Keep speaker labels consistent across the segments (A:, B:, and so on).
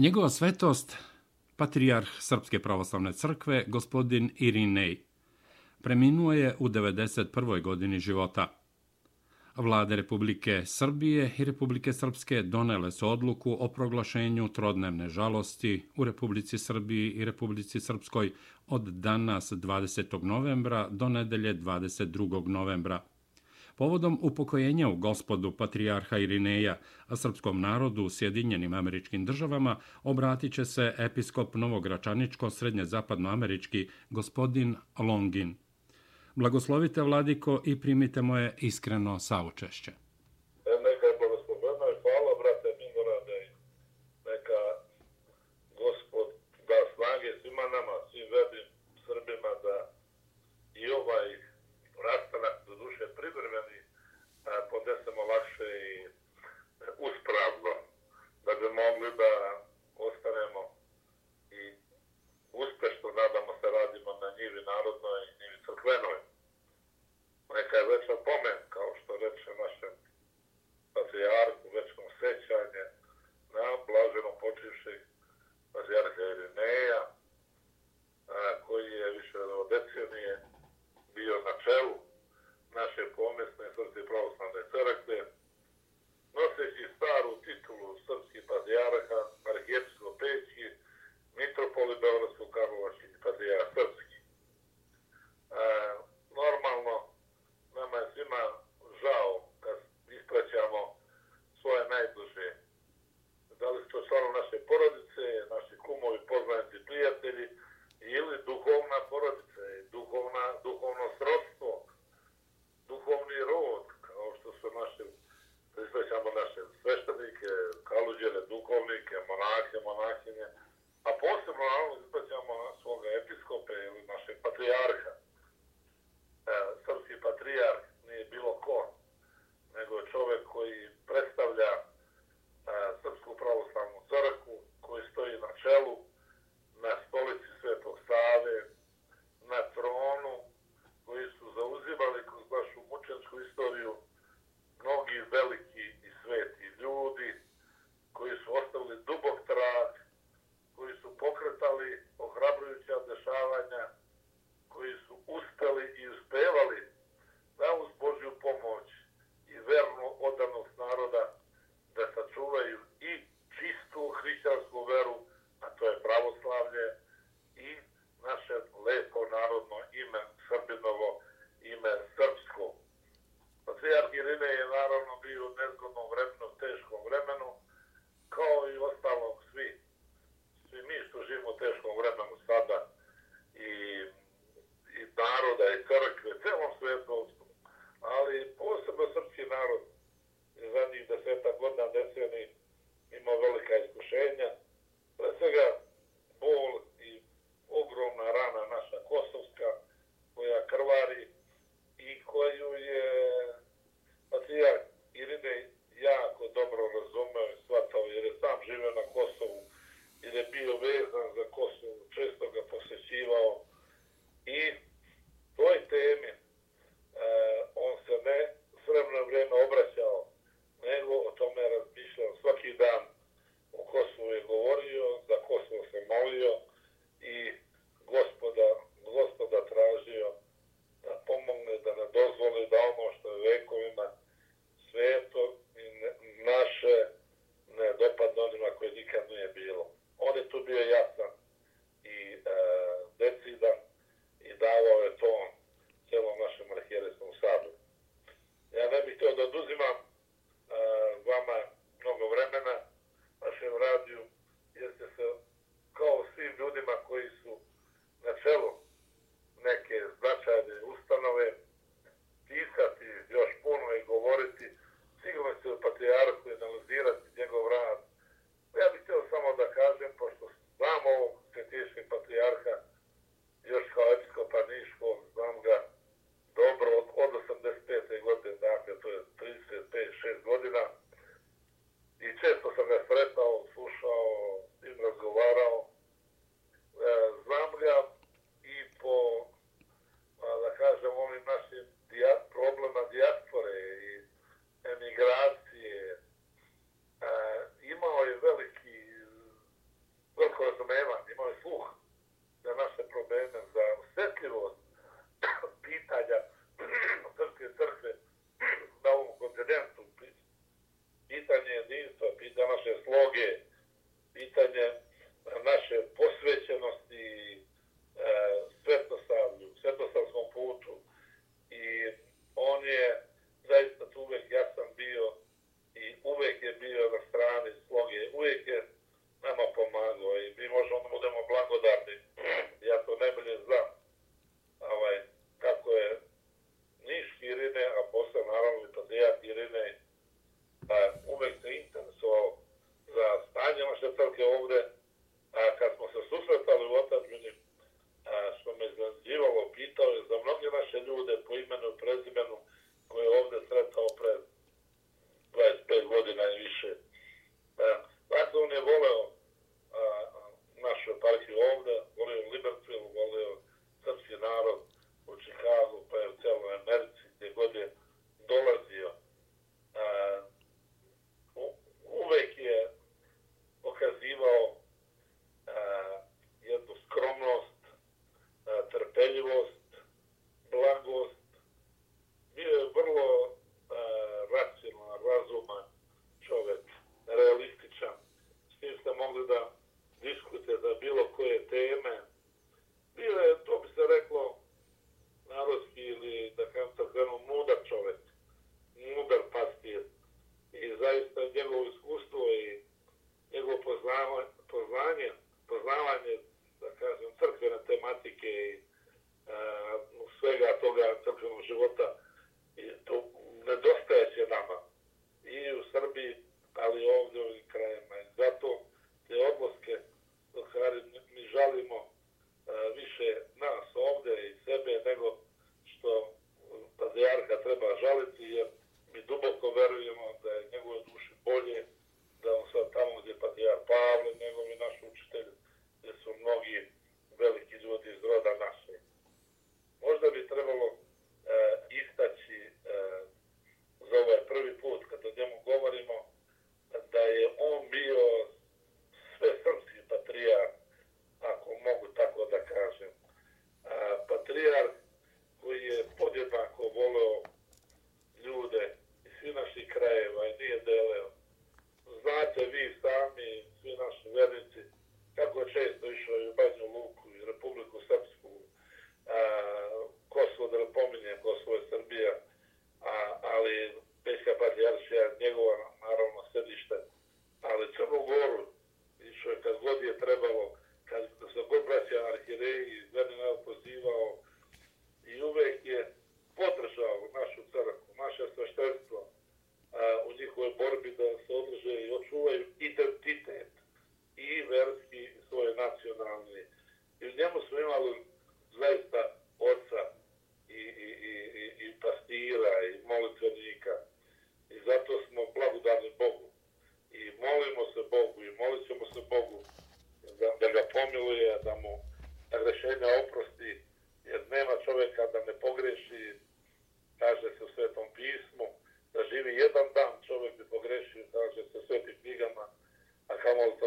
A: Njegova svetost, patrijarh Srpske pravoslavne crkve, gospodin Irinej, preminuo je u 91. godini života. Vlade Republike Srbije i Republike Srpske donele su odluku o proglašenju trodnevne žalosti u Republici Srbiji i Republici Srpskoj od danas 20. novembra do nedelje 22. novembra. Povodom upokojenja u gospodu Patrijarha Irineja, a srpskom narodu u Sjedinjenim američkim državama, obratit će se episkop Novogračaničko-srednje zapadnoamerički gospodin Longin. Blagoslovite, Vladiko, i primite moje iskreno saučešće.
B: so both da li su to stvarno naše porodice, naši kumovi, poznanici, prijatelji, ili duhovna porodica, duhovna, duhovno srodstvo, duhovni rod, kao što su naše, prisvećamo naše sveštenike, kaluđene, duhovnike, monahe, monahinje, a posebno, naravno, prisvećamo svoga episkope ili naše patrijarha. E, srpski patrijarh nije bilo ko, nego čovjek koji predstavlja Marcelo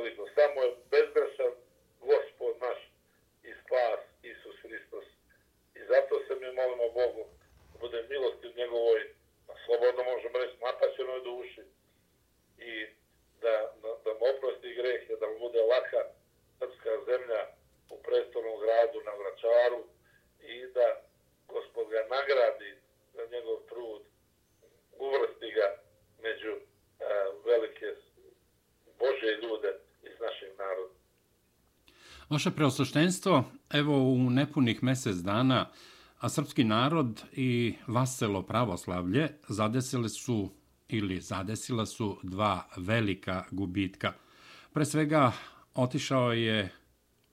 B: Rodrigo Samuel
A: Vaše preosveštenstvo, evo u nepunih mesec dana, a srpski narod i vaselo pravoslavlje zadesile su ili zadesila su dva velika gubitka. Pre svega, otišao je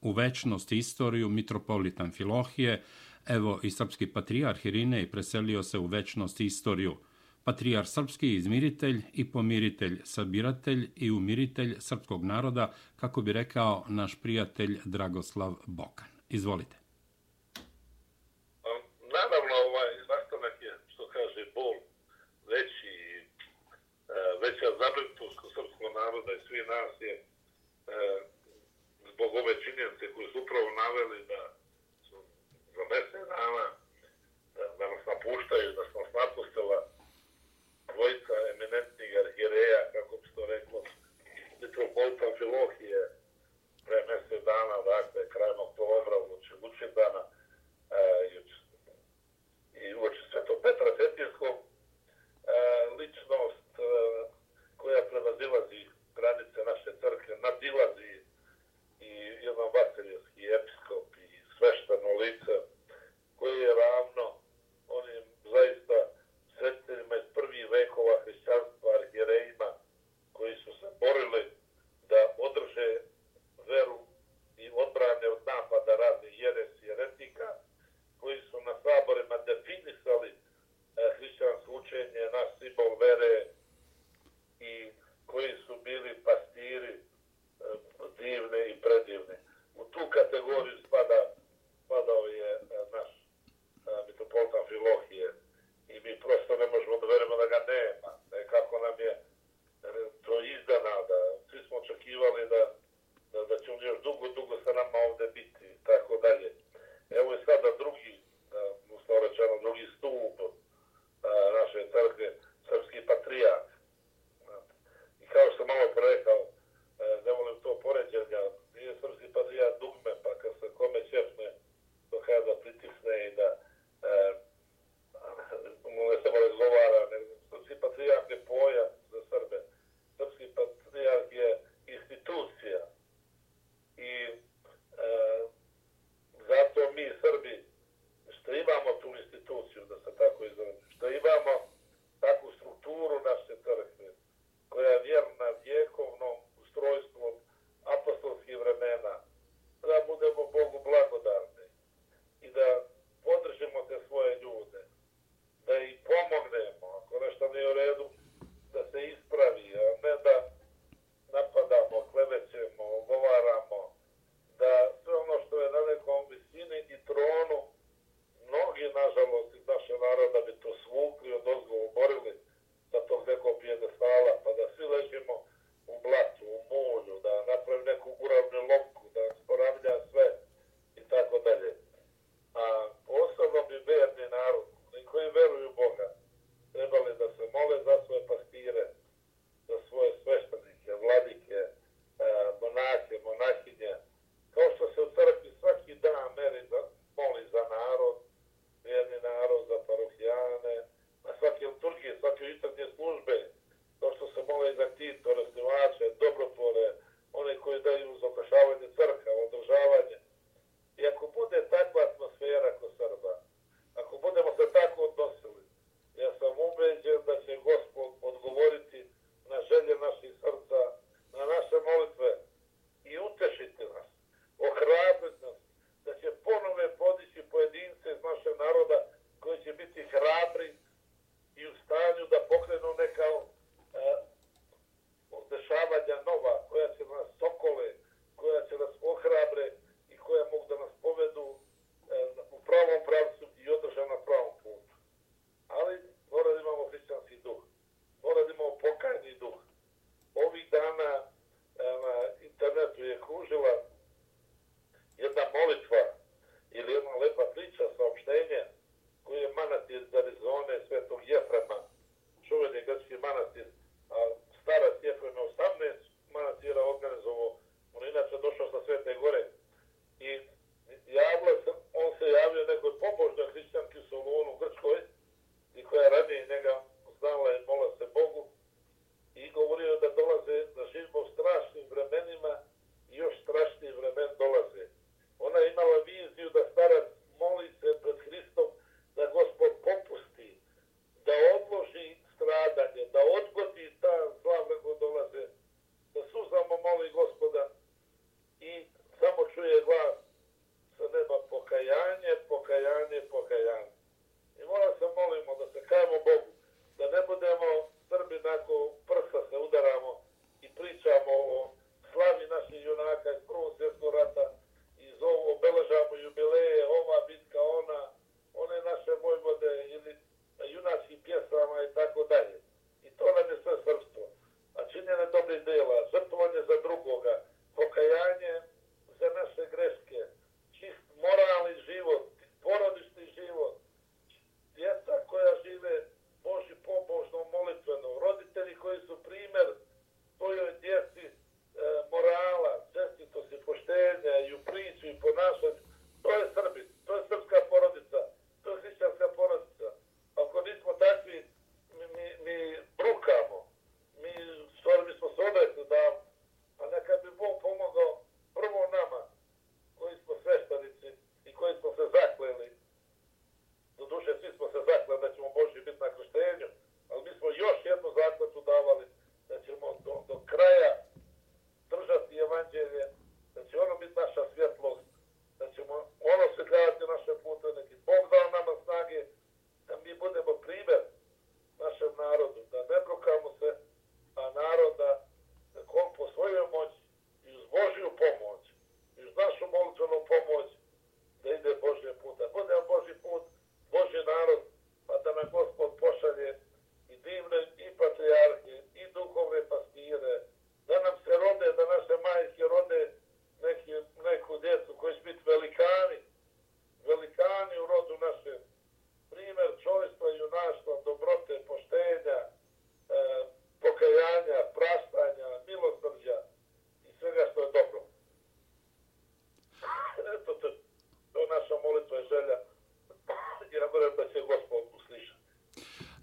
A: u večnost istoriju mitropolit Amfilohije, evo i srpski patrijarh Irinej preselio se u večnost istoriju patrijar srpski izmiritelj i pomiritelj sabiratelj i umiritelj srpskog naroda, kako bi rekao naš prijatelj Dragoslav Bokan. Izvolite.
B: God is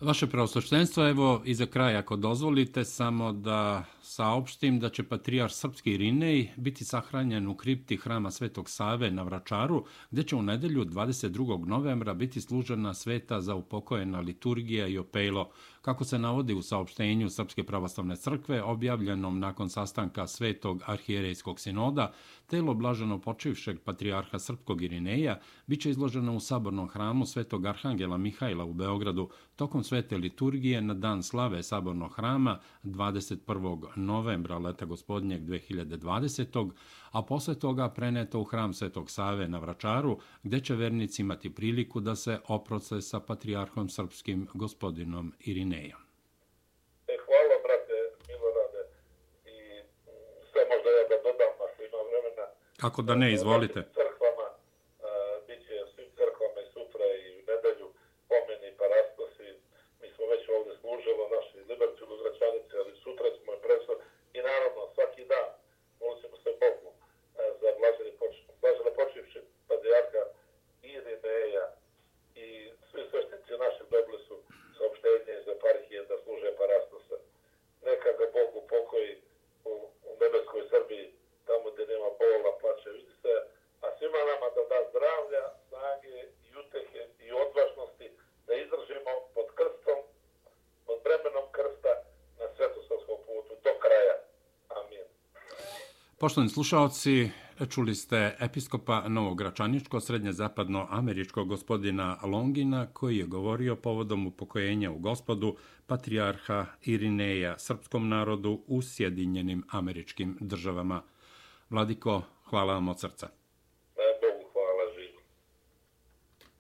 A: Vaše pravostoštenstvo, evo i za kraj, ako dozvolite, samo da saopštim da će patrijar Srpski Irinej biti sahranjen u kripti hrama Svetog Save na Vračaru, gde će u nedelju 22. novembra biti služena sveta za upokojena liturgija i opelo, kako se navodi u saopštenju Srpske pravoslavne crkve, objavljenom nakon sastanka Svetog arhijerejskog sinoda, telo blaženo počivšeg patrijarha Srpkog Irineja biće izloženo u sabornom hramu Svetog Arhangela Mihajla u Beogradu tokom svete liturgije na dan slave sabornog hrama 21. novembra leta gospodnjeg 2020 a posle toga preneto u hram Svetog Save na Vračaru, gde će vernici imati priliku da se oproce sa patrijarhom srpskim gospodinom Irinejom.
B: E, hvala, brate, Milorade. I sve možda ja da dodam, ako ima vremena.
A: Kako da ne, izvolite. Poštovani slušalci, čuli ste episkopa Novogračaničko, srednje zapadno američkog gospodina Longina, koji je govorio povodom upokojenja u gospodu patrijarha Irineja srpskom narodu u Sjedinjenim američkim državama. Vladiko, hvala vam od srca.